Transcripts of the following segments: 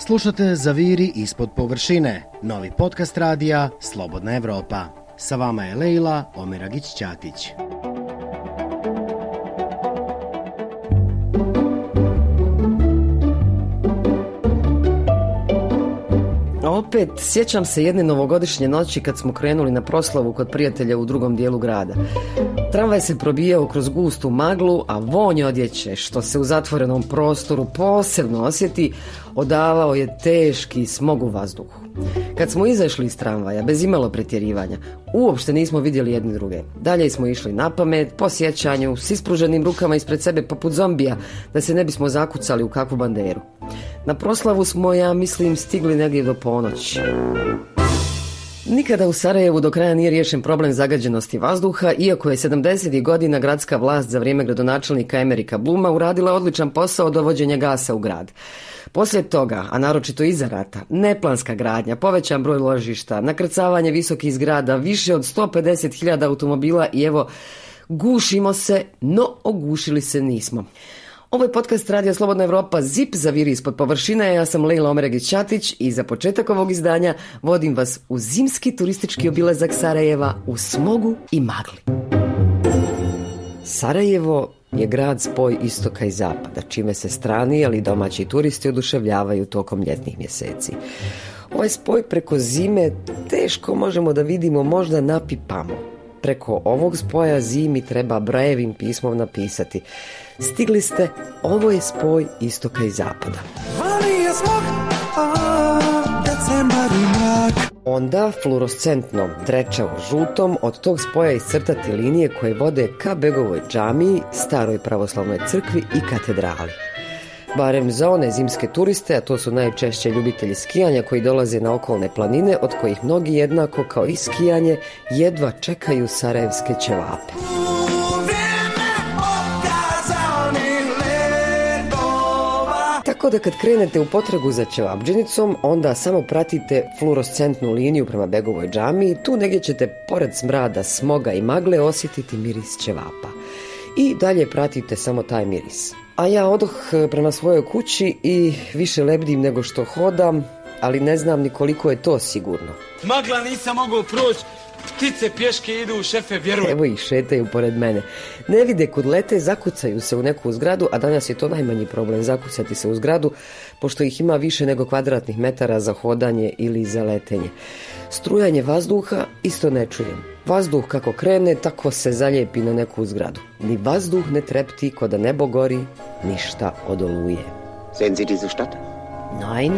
Slušate Zaviri ispod površine, novi podcast radija Slobodna Evropa. Sa vama je Leila Omeragić-Ćatić. Opet sjećam se jedne novogodišnje noći kad smo krenuli na proslavu kod prijatelja u drugom dijelu grada. Tramvaj se probijao kroz gustu maglu, a vonje odjeće, što se u zatvorenom prostoru posebno osjeti, odavao je teški smog u vazduhu. Kad smo izašli iz tramvaja, bez imalo pretjerivanja, uopšte nismo vidjeli jedni druge. Dalje smo išli na pamet, po sjećanju, s ispruženim rukama ispred sebe poput zombija, da se ne bismo zakucali u kakvu banderu. Na proslavu smo, ja mislim, stigli negdje do ponoći. Nikada u Sarajevu do kraja nije riješen problem zagađenosti vazduha, iako je 70. godina gradska vlast za vrijeme gradonačelnika Emerika Bluma uradila odličan posao dovođenja gasa u grad. Poslije toga, a naročito iza rata, neplanska gradnja, povećan broj ložišta, nakrcavanje visokih zgrada, više od 150.000 automobila i evo, gušimo se, no ogušili se nismo. Ovo je podcast Radija Slobodna Evropa ZIP zaviri ispod površine. Ja sam Leila Omeregić-Ćatić i za početak ovog izdanja vodim vas u zimski turistički obilazak Sarajeva u smogu i magli. Sarajevo je grad spoj istoka i zapada, čime se strani, ali domaći turisti oduševljavaju tokom ljetnih mjeseci. Ovaj spoj preko zime teško možemo da vidimo, možda napipamo. Preko ovog spoja zimi treba brajevim pismom napisati. Stigli ste, ovo je spoj istoka i zapada. Onda fluorescentnom, drečavo žutom od tog spoja iscrtati linije koje vode ka Begovoj džamiji, staroj pravoslavnoj crkvi i katedrali. Barem za one zimske turiste, a to su najčešće ljubitelji skijanja koji dolaze na okolne planine, od kojih mnogi jednako kao i skijanje jedva čekaju sarajevske ćevape. Tako da kad krenete u potragu za ćevabđenicom, onda samo pratite fluorescentnu liniju prema Begovoj džami i tu negdje ćete, pored smrada, smoga i magle, osjetiti miris ćevapa. I dalje pratite samo taj miris. A ja odoh prema svojoj kući i više lebdim nego što hodam, ali ne znam ni koliko je to sigurno. Magla nisam mogao proći, Ptice pješke idu, šefe, vjeruj. Evo ih šetaju pored mene. Ne vide kud lete, zakucaju se u neku zgradu, a danas je to najmanji problem, zakucati se u zgradu, pošto ih ima više nego kvadratnih metara za hodanje ili za letenje. Strujanje vazduha isto ne čujem. Vazduh kako krene, tako se zalijepi na neku zgradu. Ni vazduh ne trepti, ko da nebo gori, ništa odoluje. Sehen Sie diese Stadt? Nein.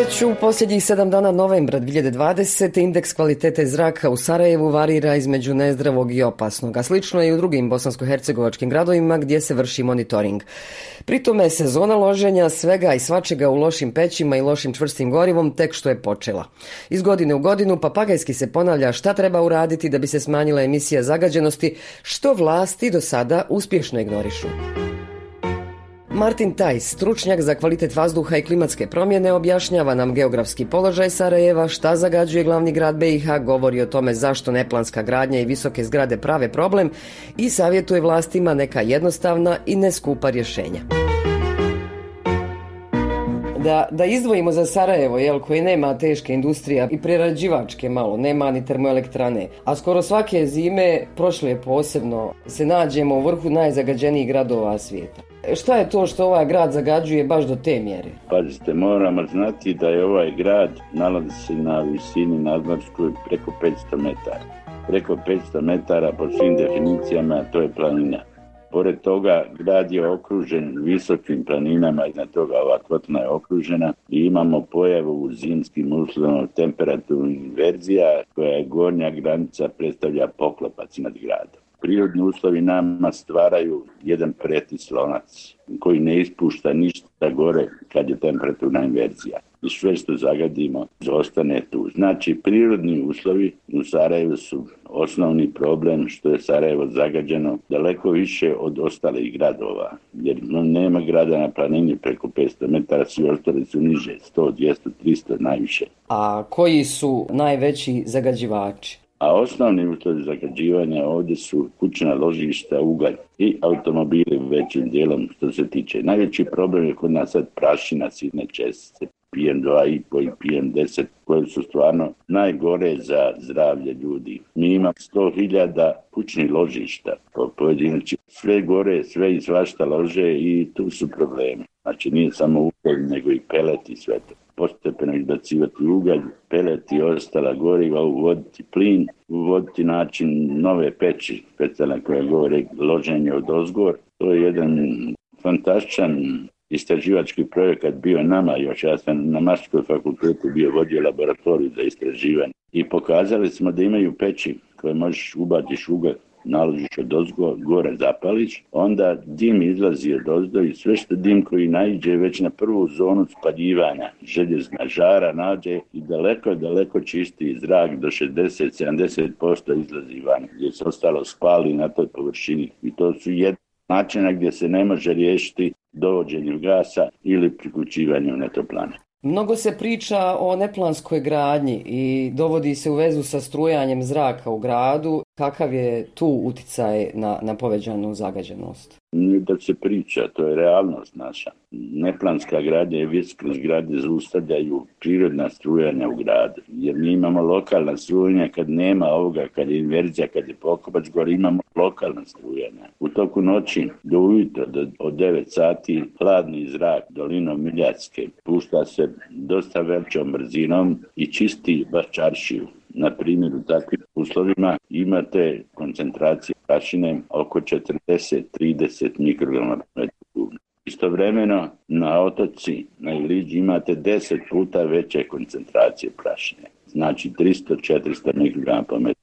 Već u posljednjih sedam dana novembra 2020. indeks kvalitete zraka u Sarajevu varira između nezdravog i opasnog, a slično je i u drugim bosansko-hercegovačkim gradovima gdje se vrši monitoring. Pri tome sezona loženja svega i svačega u lošim pećima i lošim čvrstim gorivom tek što je počela. Iz godine u godinu papagajski se ponavlja šta treba uraditi da bi se smanjila emisija zagađenosti, što vlasti do sada uspješno ignorišu. Martin Tajs, stručnjak za kvalitet vazduha i klimatske promjene, objašnjava nam geografski položaj Sarajeva, šta zagađuje glavni grad BiH, govori o tome zašto neplanska gradnja i visoke zgrade prave problem i savjetuje vlastima neka jednostavna i neskupa rješenja. Da, da izdvojimo za Sarajevo, jel, koji nema teške industrije i prerađivačke malo, nema ni termoelektrane. A skoro svake zime, prošle posebno, se nađemo u vrhu najzagađenijih gradova svijeta. Šta je to što ovaj grad zagađuje baš do te mjere? Pazite, moramo znati da je ovaj grad nalazi se na visini nadmorskoj preko 500 metara. Preko 500 metara po svim definicijama to je planina. Pored toga grad je okružen visokim planinama, iznad toga ova kotna je okružena i imamo pojavu u zimskim uslovima temperaturnih inverzija koja je gornja granica predstavlja poklopac nad gradom prirodni uslovi nama stvaraju jedan slonac koji ne ispušta ništa gore kad je temperaturna inverzija. I sve što zagadimo zostane tu. Znači, prirodni uslovi u Sarajevu su osnovni problem što je Sarajevo zagađeno daleko više od ostalih gradova. Jer nema grada na planini preko 500 metara, svi ostali su niže, 100, 200, 300 najviše. A koji su najveći zagađivači? A osnovni uzrok zagađivanja ovdje su kućna ložišta, ugalj i automobili većim dijelom što se tiče. Najveći problem je kod nas sad prašina, sitne čestice, PM2 i PM10 koje su stvarno najgore za zdravlje ljudi. Mi imamo 100.000 kućnih ložišta po. Sve gore, sve i svašta lože i tu su problemi. Znači nije samo ugalj, nego i pelet i sve to. Postepeno izbacivati ugalj, pelet i ostala goriva, uvoditi plin, uvoditi način nove peći, specijalne govore loženje od ozgor. To je jedan fantastičan istraživački projekat bio nama još, ja sam na Maškoj fakultetu bio vodio laboratoriju za istraživanje i pokazali smo da imaju peći koje možeš ubatiš ugalj naložiš od ozgo, gore zapališ, onda dim izlazi od ozdo i sve što dim koji naiđe već na prvu zonu spaljivanja željezna žara nađe i daleko, daleko čisti zrak do 60-70% izlazi van gdje se ostalo spali na toj površini i to su jedna načina gdje se ne može riješiti dovođenjem gasa ili priključivanjem netoplane. Mnogo se priča o neplanskoj gradnji i dovodi se u vezu sa strujanjem zraka u gradu. Kakav je tu uticaj na, na povećanu zagađenost? Nije da se priča, to je realnost naša. Neplanska gradnja i vjetske zgrade zaustavljaju prirodna strujanja u gradu. Jer mi imamo lokalna strujanja kad nema ovoga, kad je inverzija, kad je pokopac gore, imamo lokalna strujanja. U toku noći do ujutro, do, od 9 sati, hladni zrak dolinom Miljacke pušta se dosta većom brzinom i čisti baš čaršiju. Na primjer, u takvim uslovima imate koncentracije prašine oko 40-30 mikrograma Istovremeno na otoci, na Iliđi imate 10 puta veće koncentracije prašine. Znači 300-400 mikrograma po metru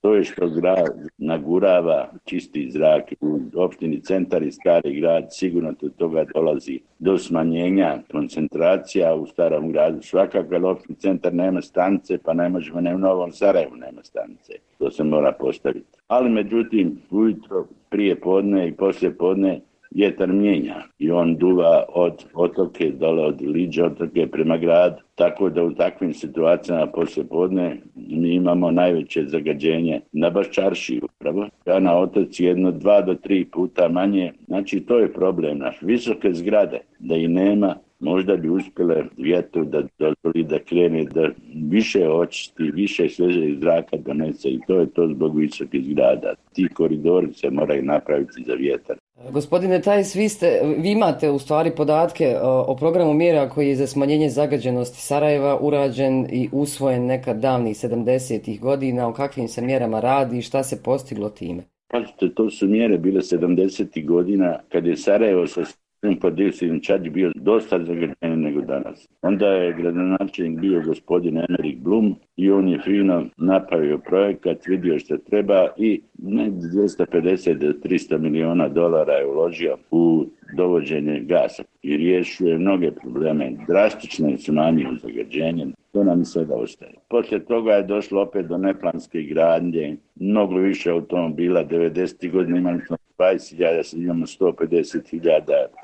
to je što grad nagurava čisti zrak u opštini centar i stari grad, sigurno do toga dolazi do smanjenja koncentracija u starom gradu. Svakako je opštini centar nema stanice, pa ne možemo, ne u Novom Sarajevu nema stanice. To se mora postaviti. Ali međutim, ujutro, prije podne i poslije podne vjetar mijenja i on duva od otoke dole od Liđe otoke prema gradu. Tako da u takvim situacijama poslije podne mi imamo najveće zagađenje na Baščarši upravo. Ja na otoci jedno dva do tri puta manje. Znači to je problem naš. Visoke zgrade da i nema možda bi uspjele vjetru da dozvoli da krene da više očisti, više sveže zraka donese i to je to zbog visokih zgrada. Ti koridori se moraju napraviti za vjetar. Gospodine Tajs, vi, ste, vi imate u stvari podatke o, o programu mjera koji je za smanjenje zagađenosti Sarajeva urađen i usvojen nekad davnih 70. godina, o kakvim se mjerama radi i šta se postiglo time? Pazite, to su mjere bile 70. godina kad je Sarajevo sa podioksidnim čađi bio dosta zagađen nego danas. Onda je gradonačelnik bio gospodin Emerik Blum i on je fino napravio projekat, vidio što treba i 250 do 300 miliona dolara je uložio u dovođenje gasa i riješio mnoge probleme. Drastično je smanjio zagađenje. To nam sada ostaje. Poslije toga je došlo opet do neplanske gradnje, mnogo više automobila. 90. godine imali smo 20.000, sad imamo 150.000.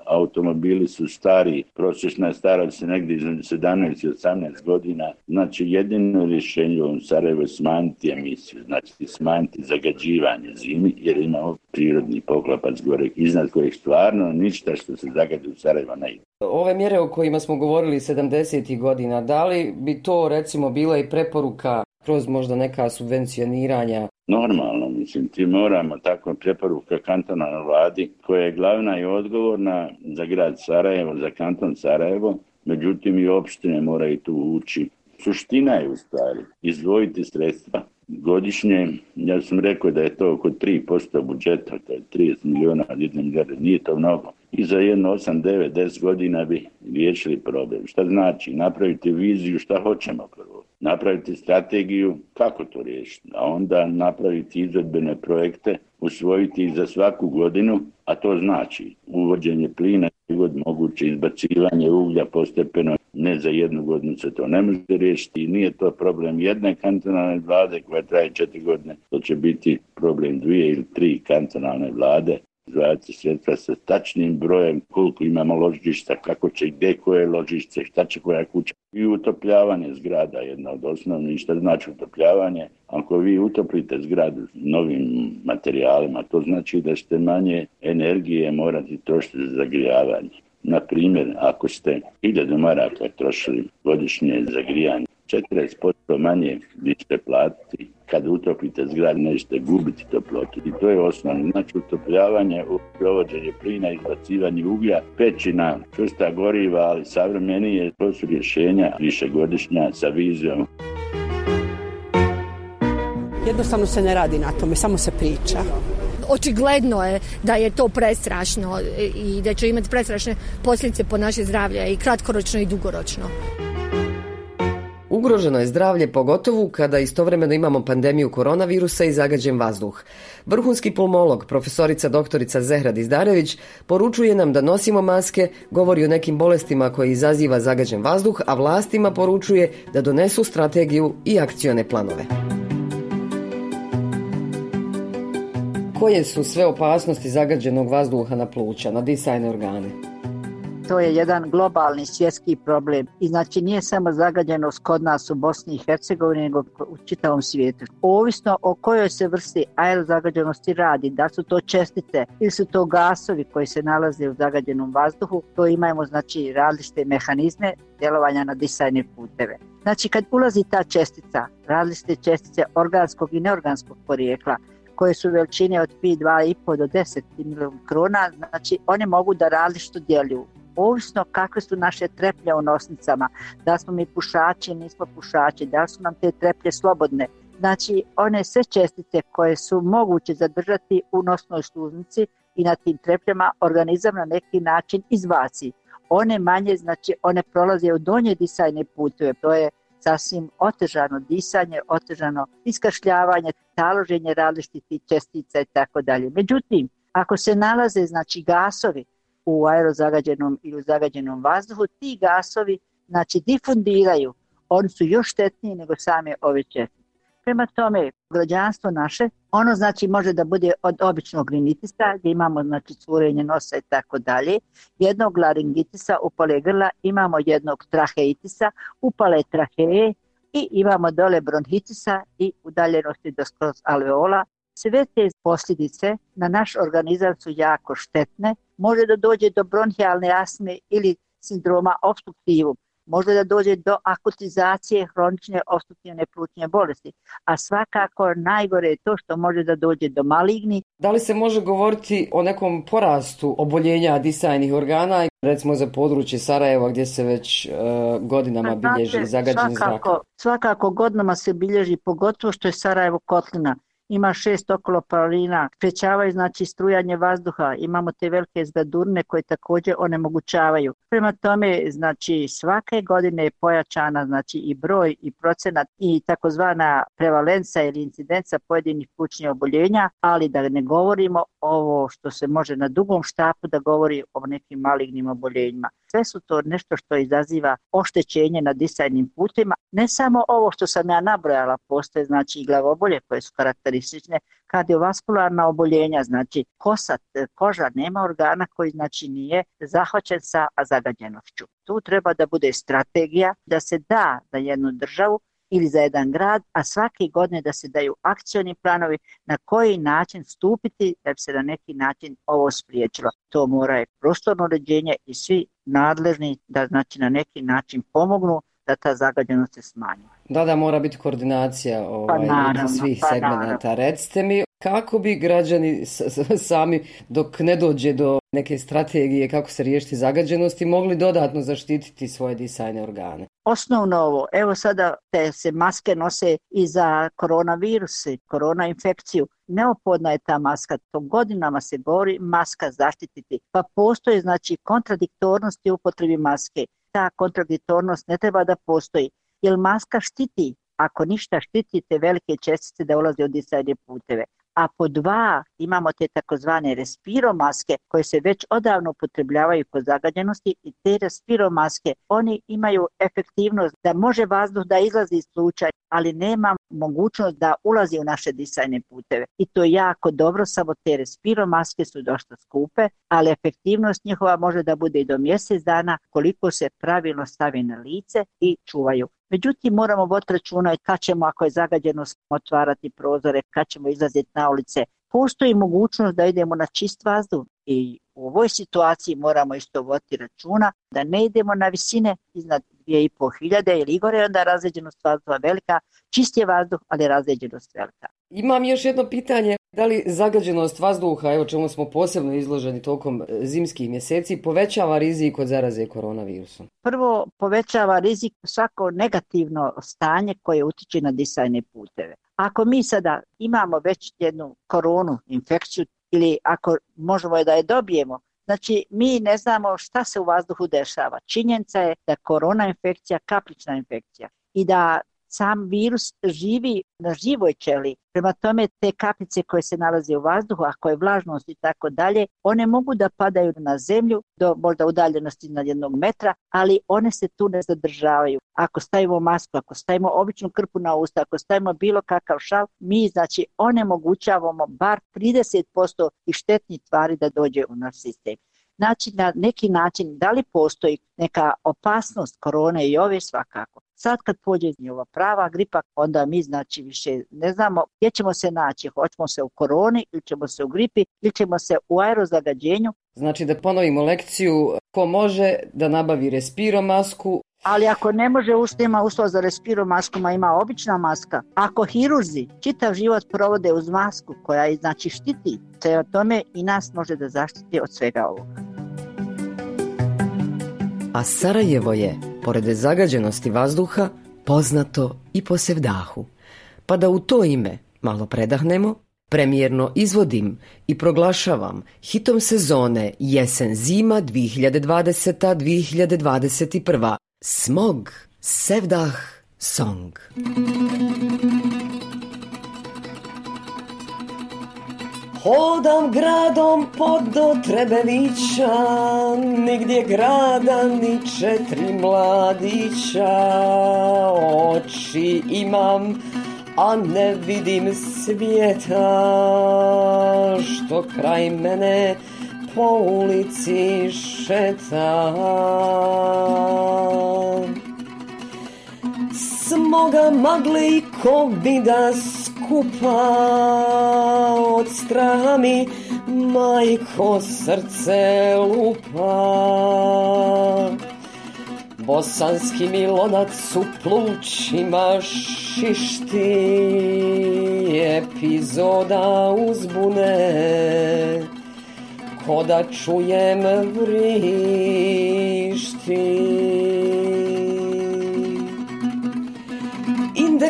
Automobili su stari, prosječna starost se negdje između 17 i 18 godina. Znači jedino rješenje u Sarajevo je smanjiti emisiju, znači smanjiti zagađivanje zimi, jer imamo prirodni poklapac gore, iznad kojeg stvarno ništa što se zagadi u Sarajevo ne ide. Ove mjere o kojima smo govorili 70. godina, da li bi to recimo bila i preporuka kroz možda neka subvencioniranja Normalno, mislim, ti moramo tako preporuka kantona na vladi koja je glavna i odgovorna za grad Sarajevo, za kanton Sarajevo, međutim i opštine moraju tu ući. Suština je u stvari izdvojiti sredstva godišnje, ja sam rekao da je to oko 3% budžeta, to je 30 miliona od jedne milijarde, nije to mnogo. I za jedno 8, 9, 10 godina bi riješili problem. Šta znači? Napraviti viziju šta hoćemo prvo napraviti strategiju kako to riješiti, a onda napraviti izvedbene projekte, usvojiti za svaku godinu, a to znači uvođenje plina i god moguće izbacivanje uglja postepeno, ne za jednu godinu se to ne može riješiti i nije to problem jedne kantonalne vlade koja traje četiri godine, to će biti problem dvije ili tri kantonalne vlade izdvajati sredstva sa tačnim brojem koliko imamo ložišta, kako će gdje koje ložište, šta će koja kuća. I utopljavanje zgrada jedna od osnovnih, šta znači utopljavanje? Ako vi utoplite zgradu novim materijalima, to znači da ste manje energije morati trošiti za zagrijavanje. Na primjer, ako ste 1000 maraka trošili godišnje za grijanje, 40% manje vi ćete platiti. Kad utopite zgrad nećete gubiti toplotu. I to je osnovno. Znači utopljavanje, provođenje plina, izbacivanje uglja, pećina, čusta goriva, ali savremenije. To su rješenja višegodišnja sa vizijom. Jednostavno se ne radi na tome, samo se priča. Očigledno je da je to prestrašno i da će imati prestrašne posljedice po naše zdravlje i kratkoročno i dugoročno. Ugroženo je zdravlje pogotovo kada istovremeno imamo pandemiju koronavirusa i zagađen vazduh. Vrhunski pulmolog, profesorica doktorica Zehrad Izdarević, poručuje nam da nosimo maske, govori o nekim bolestima koje izaziva zagađen vazduh, a vlastima poručuje da donesu strategiju i akcione planove. Koje su sve opasnosti zagađenog vazduha na pluća, na disajne organe? To je jedan globalni svjetski problem i znači nije samo zagađenost kod nas u Bosni i Hercegovini nego u čitavom svijetu. Ovisno o kojoj se vrsti aerozagađenosti radi, da su to čestice ili su to gasovi koji se nalaze u zagađenom vazduhu, to imamo znači različite mehanizme djelovanja na disajne puteve. Znači kad ulazi ta čestica, različite čestice organskog i neorganskog porijekla, koje su veličine od pi 2,5 do 10 mikrona, znači one mogu da različito djeluju ovisno kakve su naše treplje u nosnicama, da smo mi pušači, nismo pušači, da su nam te treplje slobodne. Znači, one sve čestice koje su moguće zadržati u nosnoj sluznici i na tim trepljama organizam na neki način izbaci. One manje, znači one prolaze u donje disajne puteve, to je sasvim otežano disanje, otežano iskašljavanje, taloženje različitih čestica i tako dalje. Međutim, ako se nalaze znači gasovi u aerozagađenom ili u zagađenom vazduhu, ti gasovi znači difundiraju, oni su još štetniji nego same ove čestice. Prema tome, građanstvo naše, ono znači može da bude od običnog rinitisa, gdje imamo znači curenje nosa i tako dalje, jednog laringitisa, upale grla, imamo jednog traheitisa, upale traheje i imamo dole bronhitisa i udaljenosti do skroz alveola, sve te posljedice na naš organizam su jako štetne. Može da dođe do bronhijalne asme ili sindroma obstruktivum. Može da dođe do akutizacije hronične obstruktivne plućne bolesti. A svakako najgore je to što može da dođe do maligni. Da li se može govoriti o nekom porastu oboljenja disajnih organa, recimo za područje Sarajeva gdje se već uh, godinama pa bilježi zagađen zrak? Svakako godinama se bilježi, pogotovo što je Sarajevo kotlina ima šest okoloparina, sprečavaju znači strujanje vazduha, imamo te velike zgadurne koje također onemogućavaju. Prema tome, znači svake godine je pojačana znači i broj i procenat i takozvana prevalenca ili incidenca pojedinih kućnih oboljenja, ali da ne govorimo ovo što se može na dugom štapu da govori o nekim malignim oboljenjima. Sve su to nešto što izaziva oštećenje na disajnim putima. Ne samo ovo što sam ja nabrojala, postoje znači i glavobolje koje su karakteristične, kardiovaskularna oboljenja, znači kosa, koža, nema organa koji znači nije zahvaćen sa zagađenošću. Tu treba da bude strategija da se da za jednu državu ili za jedan grad, a svake godine da se daju akcioni planovi na koji način stupiti da bi se na neki način ovo spriječilo. To mora je prostorno uređenje i svi nadležni da znači na neki način pomognu da ta zagađenost se smanji. Da, da, mora biti koordinacija ovaj, pa naravno, svih pa segmenta. Recite mi, kako bi građani sami, dok ne dođe do neke strategije kako se riješiti zagađenosti, mogli dodatno zaštititi svoje disajne organe? Osnovno ovo, evo sada te se maske nose i za koronavirus, korona infekciju. Neophodna je ta maska, to godinama se govori maska zaštititi. Pa postoje znači kontradiktornosti u upotrebi maske. Ta kontradiktornost ne treba da postoji, jer maska štiti ako ništa štitite velike čestice da ulaze u disajne puteve a po dva imamo te takozvane respiromaske koje se već odavno upotrebljavaju kod zagađenosti i te respiromaske oni imaju efektivnost da može vazduh da izlazi iz pluća, ali nema mogućnost da ulazi u naše disajne puteve. I to je jako dobro, samo te respiromaske su dosta skupe, ali efektivnost njihova može da bude i do mjesec dana koliko se pravilno stavi na lice i čuvaju. Međutim, moramo voditi računa i kad ćemo, ako je zagađeno, otvarati prozore, kad ćemo izlaziti na ulice. Postoji mogućnost da idemo na čist vazduh i u ovoj situaciji moramo isto voditi računa da ne idemo na visine iznad 2500 ili gore, onda razređenost vazduha velika, čist je vazduh, ali razređenost velika. Imam još jedno pitanje. Da li zagađenost vazduha, evo čemu smo posebno izloženi tokom e, zimskih mjeseci, povećava rizik od zaraze koronavirusom? Prvo, povećava rizik svako negativno stanje koje utiče na disajne puteve. Ako mi sada imamo već jednu koronu, infekciju, ili ako možemo je da je dobijemo, Znači, mi ne znamo šta se u vazduhu dešava. Činjenica je da korona infekcija, kaplična infekcija i da sam virus živi na živoj ćeli. Prema tome te kapice koje se nalaze u vazduhu, ako je vlažnost i tako dalje, one mogu da padaju na zemlju do možda udaljenosti na jednog metra, ali one se tu ne zadržavaju. Ako stavimo masku, ako stavimo običnu krpu na usta, ako stavimo bilo kakav šal, mi znači onemogućavamo bar 30% i štetnih tvari da dođe u naš sistem. Znači na neki način da li postoji neka opasnost korone i ove svakako. Sad kad pođe ova prava gripa, onda mi znači više ne znamo gdje ćemo se naći. Hoćemo se u koroni ili ćemo se u gripi ili ćemo se u aerozagađenju. Znači da ponovimo lekciju, ko može da nabavi respiromasku, ali ako ne može ušte ima uslov za respiromasku, ma ima obična maska. Ako hirurzi čitav život provode uz masku koja je znači štiti, te o tome i nas može da zaštiti od svega ovoga. A Sarajevo je, pored zagađenosti vazduha, poznato i po sevdahu. Pa da u to ime malo predahnemo, premijerno izvodim i proglašavam hitom sezone jesen-zima 2020-2021 Smog Sevdah Song. Hodam gradom pod do Trebevića, nigdje grada ni četiri mladića. Oči imam, a ne vidim svijeta, što kraj mene po ulici šeta. Smoga magle i skupa od straha mi majko srce lupa. Bosanski milonac u plućima šišti epizoda uzbune ko da čujem vrišti.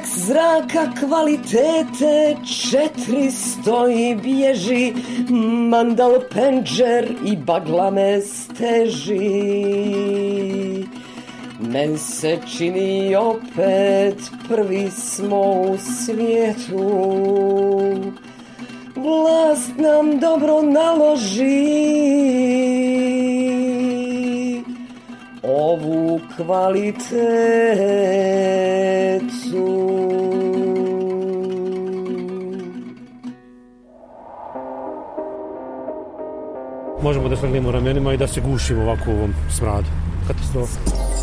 Indeks zraka kvalitete četiristo i bježi, mandal penđer i bagla me steži. Men se čini opet prvi smo u svijetu. Vlast nam dobro naloži ovu kvalitetu. Možemo da slegnemo ramenima i da se gušimo ovako u ovom smradu. Katastrofa.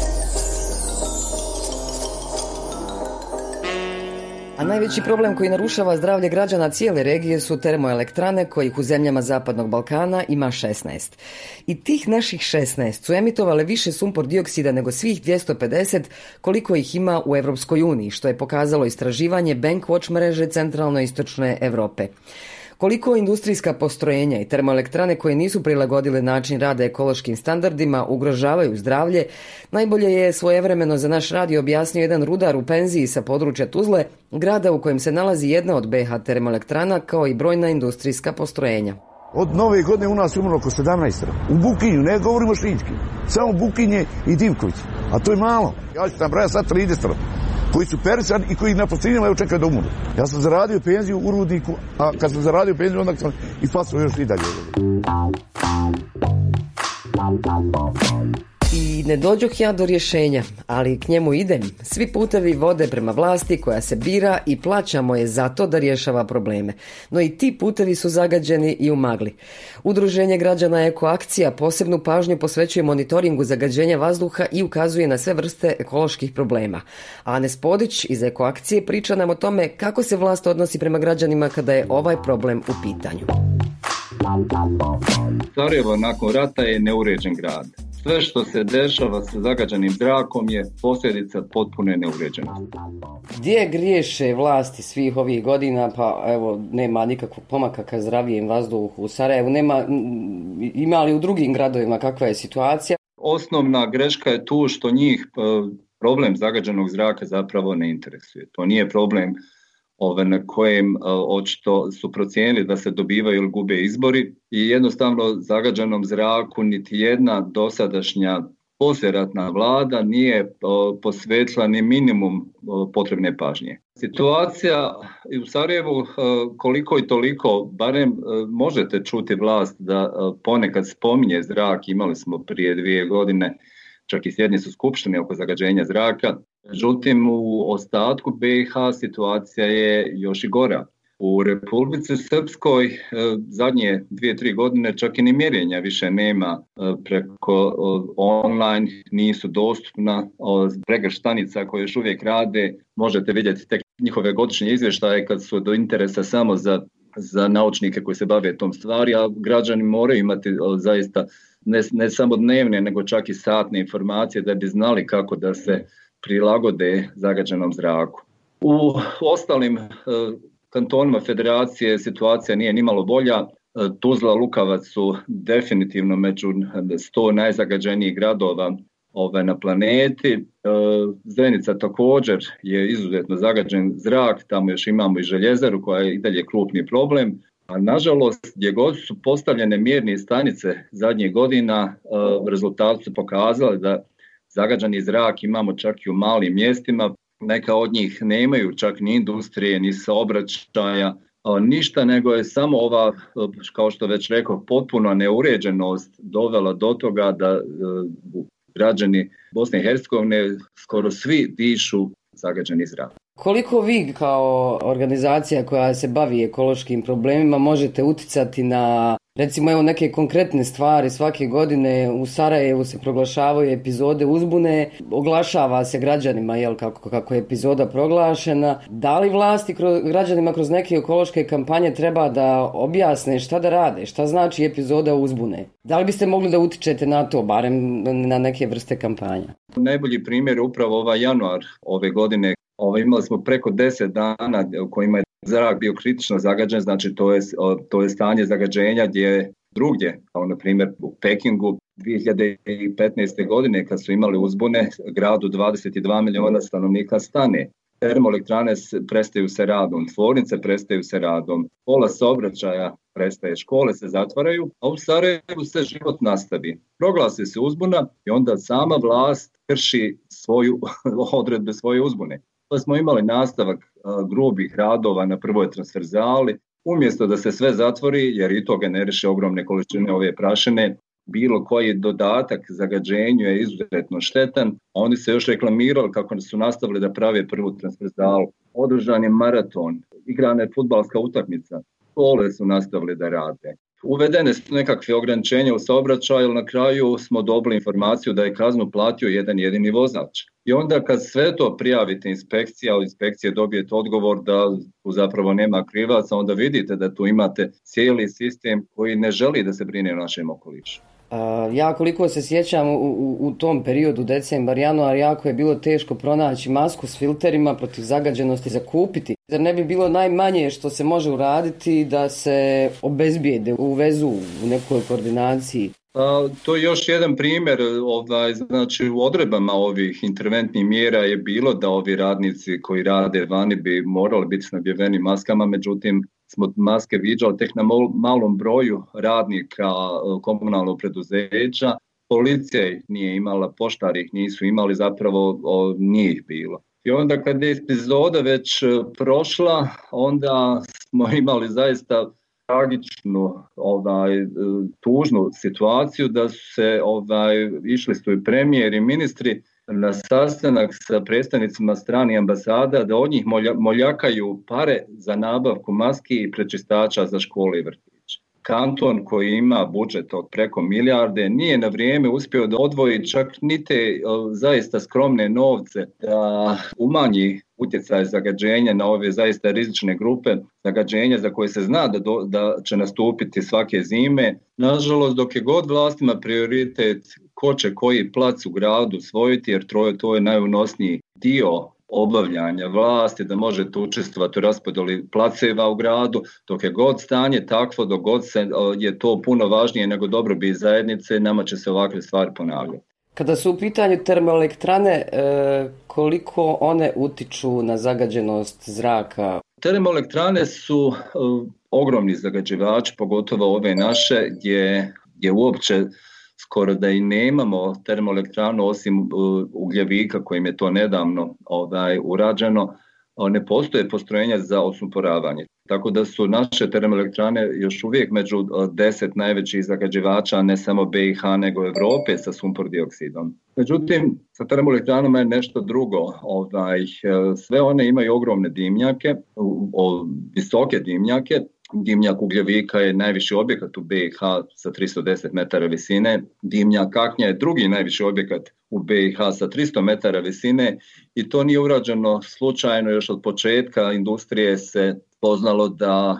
A najveći problem koji narušava zdravlje građana cijele regije su termoelektrane kojih u zemljama Zapadnog Balkana ima 16. I tih naših 16 su emitovale više sumpor dioksida nego svih 250 koliko ih ima u Europskoj uniji, što je pokazalo istraživanje Bankwatch mreže centralno-istočne Europe. Koliko industrijska postrojenja i termoelektrane koje nisu prilagodile način rada ekološkim standardima ugrožavaju zdravlje, najbolje je svojevremeno za naš radi objasnio jedan rudar u penziji sa područja Tuzle, grada u kojem se nalazi jedna od BH termoelektrana kao i brojna industrijska postrojenja. Od nove godine u nas umrlo oko 17. U Bukinju, ne govorimo šički. Samo Bukinje i Divković. A to je malo. Ja ću tam sad 30 koji su perisan i koji na posljednjima evo čekaju da umru. Ja sam zaradio penziju u rudniku, a kad sam zaradio penziju onda sam i spasao još i dalje. I ne dođoh ja do rješenja, ali k njemu idem. Svi putevi vode prema vlasti koja se bira i plaćamo je zato da rješava probleme. No i ti putevi su zagađeni i umagli. Udruženje građana Ekoakcija posebnu pažnju posvećuje monitoringu zagađenja vazduha i ukazuje na sve vrste ekoloških problema. Ane Spodić iz Ekoakcije priča nam o tome kako se vlast odnosi prema građanima kada je ovaj problem u pitanju. Sarajevo nakon rata je neuređen grad. Sve što se dešava sa zagađenim zrakom je posljedica potpune neuređenosti. Gdje griješe vlasti svih ovih godina, pa evo, nema nikakvog pomaka ka zdravijem vazduhu u Sarajevu, nema, ima li u drugim gradovima kakva je situacija? Osnovna greška je tu što njih e, problem zagađenog zraka zapravo ne interesuje. To nije problem ove, na kojem očito su procijenili da se dobivaju ili gube izbori i jednostavno zagađenom zraku niti jedna dosadašnja posljeratna vlada nije posvetila ni minimum potrebne pažnje. Situacija u Sarajevu koliko i toliko, barem možete čuti vlast da ponekad spominje zrak, imali smo prije dvije godine čak i sjednicu skupštine oko zagađenja zraka, Međutim, u ostatku BiH situacija je još i gora. U Republici Srpskoj e, zadnje dvije, tri godine čak i ni mjerenja više nema e, preko online, nisu dostupna pregršt stanica koje još uvijek rade. Možete vidjeti tek njihove godišnje izvještaje kad su do interesa samo za, za naučnike koji se bave tom stvari, a građani moraju imati zaista ne, ne samo dnevne, nego čak i satne informacije da bi znali kako da se prilagode zagađenom zraku. U ostalim e, kantonima federacije situacija nije nimalo bolja. E, Tuzla, Lukavac su definitivno među 100 najzagađenijih gradova ove na planeti. E, Zenica također je izuzetno zagađen zrak, tamo još imamo i željezaru koja je i dalje krupni problem. A nažalost, gdje god su postavljene mjerne stanice zadnjih godina, rezultati su pokazali da zagađani zrak imamo čak i u malim mjestima, neka od njih nemaju čak ni industrije, ni saobraćaja, ništa nego je samo ova, kao što već rekao, potpuna neuređenost dovela do toga da e, građani Bosne i Hercegovine skoro svi dišu zagađeni zrak. Koliko vi kao organizacija koja se bavi ekološkim problemima možete uticati na Recimo evo neke konkretne stvari svake godine u Sarajevu se proglašavaju epizode uzbune, oglašava se građanima jel, kako, kako je epizoda proglašena. Da li vlasti kroz, građanima kroz neke ekološke kampanje treba da objasne šta da rade, šta znači epizoda uzbune? Da li biste mogli da utičete na to, barem na neke vrste kampanja? Najbolji primjer je upravo ovaj januar ove godine. Ovo, imali smo preko deset dana u kojima je zrak bio kritično zagađen, znači to je, to je stanje zagađenja gdje drugdje, kao na primjer u Pekingu 2015. godine kad su imali uzbune, gradu 22 milijuna stanovnika stane. Termoelektrane prestaju se radom, tvornice prestaju se radom, pola saobraćaja prestaje, škole se zatvaraju, a u Sarajevu se život nastavi. Proglasi se uzbuna i onda sama vlast krši svoju odredbe svoje uzbune. Pa smo imali nastavak grubih radova na prvoj transverzali, umjesto da se sve zatvori, jer i to generiše ogromne količine ove prašine, bilo koji dodatak zagađenju je izuzetno štetan, oni se još reklamirali kako su nastavili da prave prvu transverzalu. Održan je maraton, igrana je futbalska utakmica, škole su nastavili da rade. Uvedene su nekakve ograničenja u saobraćaju, na kraju smo dobili informaciju da je kaznu platio jedan jedini vozač. I onda kad sve to prijavite inspekcija, od inspekcije dobijete odgovor da tu zapravo nema krivaca, onda vidite da tu imate cijeli sistem koji ne želi da se brine o našem okolišu. Ja koliko se sjećam u, u, u tom periodu decembar, januar, jako je bilo teško pronaći masku s filterima protiv zagađenosti za kupiti. Zar ne bi bilo najmanje što se može uraditi da se obezbijede, uvezu u nekoj koordinaciji? To je još jedan primjer, ovaj, znači u odrebama ovih interventnih mjera je bilo da ovi radnici koji rade vani bi morali biti snabjeveni maskama, međutim smo maske viđali tek na malom broju radnika komunalnog preduzeća. Policija nije imala, poštari ih nisu imali, zapravo o, nije ih bilo. I onda kad je epizoda već e, prošla, onda smo imali zaista tragičnu ovaj tužnu situaciju da su se ovaj išli su i premijer i ministri na sastanak sa predstavnicima strani ambasada da od njih moljakaju pare za nabavku maski i prečistača za škole i vrtiće. Kanton koji ima budžet od preko milijarde nije na vrijeme uspio da odvoji čak ni zaista skromne novce da umanji utjecaj zagađenja na ove zaista rizične grupe zagađenja za koje se zna da, da će nastupiti svake zime. Nažalost, dok je god vlastima prioritet ko će koji plac u gradu svojiti, jer to je, to je najunosniji dio obavljanja vlasti, da možete učestvovati u raspodjeli placeva u gradu, dok je god stanje takvo, dok god se, je to puno važnije nego dobrobit zajednice, nama će se ovakve stvari ponavljati. Kada su u pitanju termoelektrane, e, koliko one utiču na zagađenost zraka? Termoelektrane su e, ogromni zagađivač, pogotovo ove naše, gdje je uopće skoro da i nemamo termoelektranu osim uh, ugljevika kojim je to nedavno ovaj, urađeno, ne postoje postrojenja za osumporavanje. Tako da su naše termoelektrane još uvijek među uh, deset najvećih zagađivača ne samo BiH nego Europe sa sumpor dioksidom. Međutim, sa termoelektranama je nešto drugo. Ovaj, uh, sve one imaju ogromne dimnjake, visoke dimnjake Dimnjak Ugljevika je najviši objekat u BiH sa 310 metara visine. Dimnjak Kaknja je drugi najviši objekat u BiH sa 300 metara visine i to nije urađeno slučajno još od početka industrije se poznalo da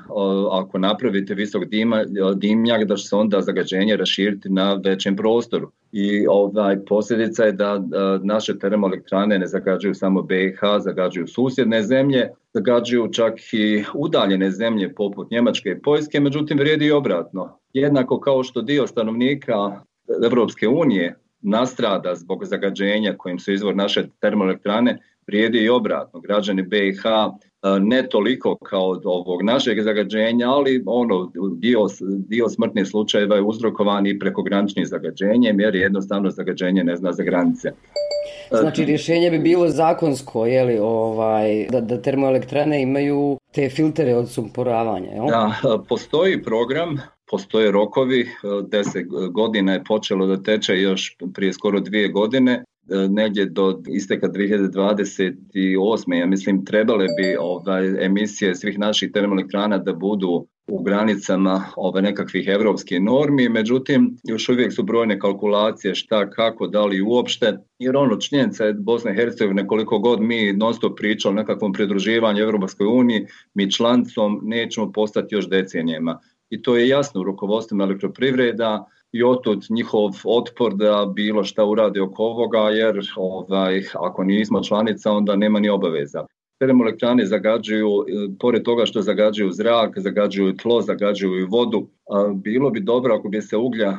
ako napravite visok dima, dimnjak da će se onda zagađenje raširiti na većem prostoru. I ovaj, posljedica je da naše termoelektrane ne zagađuju samo BiH, zagađuju susjedne zemlje, zagađuju čak i udaljene zemlje poput Njemačke i Poljske, međutim vrijedi i obratno. Jednako kao što dio stanovnika Europske unije nastrada zbog zagađenja kojim su izvor naše termoelektrane, vrijedi i obratno. Građani BiH ne toliko kao od ovog našeg zagađenja, ali ono dio, dio smrtnih slučajeva je uzrokovan i prekograničnim zagađenjem jer jednostavno zagađenje ne zna za granice. Znači rješenje bi bilo zakonsko, je li, ovaj, da, da termoelektrane imaju te filtere od sumporavanja, jel? Da, postoji program, postoje rokovi, deset godina je počelo da teče još prije skoro dvije godine, negdje do isteka 2028. ja mislim trebale bi ovaj, emisije svih naših termoelektrana da budu u granicama ove nekakvih evropskih normi, međutim još uvijek su brojne kalkulacije šta, kako, da li uopšte, jer ono činjenica je Bosne i Hercegovine koliko god mi non stop pričali o nekakvom pridruživanju Europskoj uniji, mi člancom nećemo postati još decenijema. I to je jasno u rukovodstvu elektroprivreda, i otud njihov otpor da bilo šta uradi oko ovoga, jer ovaj, ako nismo članica, onda nema ni obaveza. Termoelektrane zagađuju, pored toga što zagađuju zrak, zagađuju tlo, zagađuju i vodu. Bilo bi dobro ako bi se uglja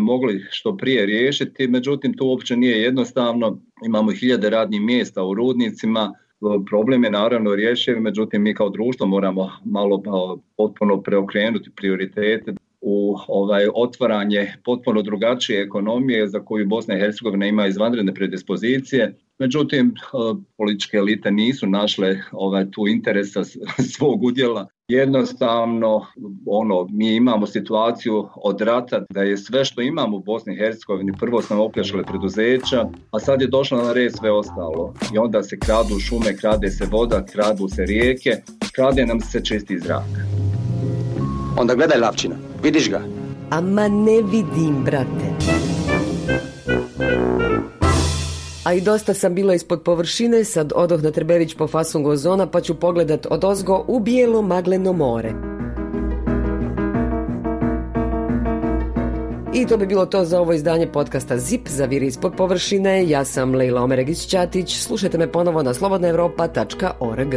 mogli što prije riješiti, međutim to uopće nije jednostavno. Imamo hiljade radnih mjesta u rudnicima, problem je naravno rješiv, međutim mi kao društvo moramo malo pa, potpuno preokrenuti prioritete u ovaj otvaranje potpuno drugačije ekonomije za koju Bosna i Hercegovina ima izvanredne predispozicije. Međutim, eh, političke elite nisu našle ovaj, tu interesa svog udjela. Jednostavno, ono, mi imamo situaciju od rata da je sve što imamo u Bosni i Hercegovini, prvo smo opljačkali preduzeća, a sad je došlo na red sve ostalo. I onda se kradu šume, krade se voda, kradu se rijeke, krade nam se čisti zrak. Onda gledaj Lavčina, vidiš ga? Ama ne vidim, brate. A i dosta sam bila ispod površine, sad odoh na Trebević po fason gozona pa ću pogledat od ozgo u bijelo magleno more. I to bi bilo to za ovo izdanje podcasta ZIP za viri ispod površine. Ja sam Leila Omeregić-Ćatić. Slušajte me ponovo na slobodnaevropa.org.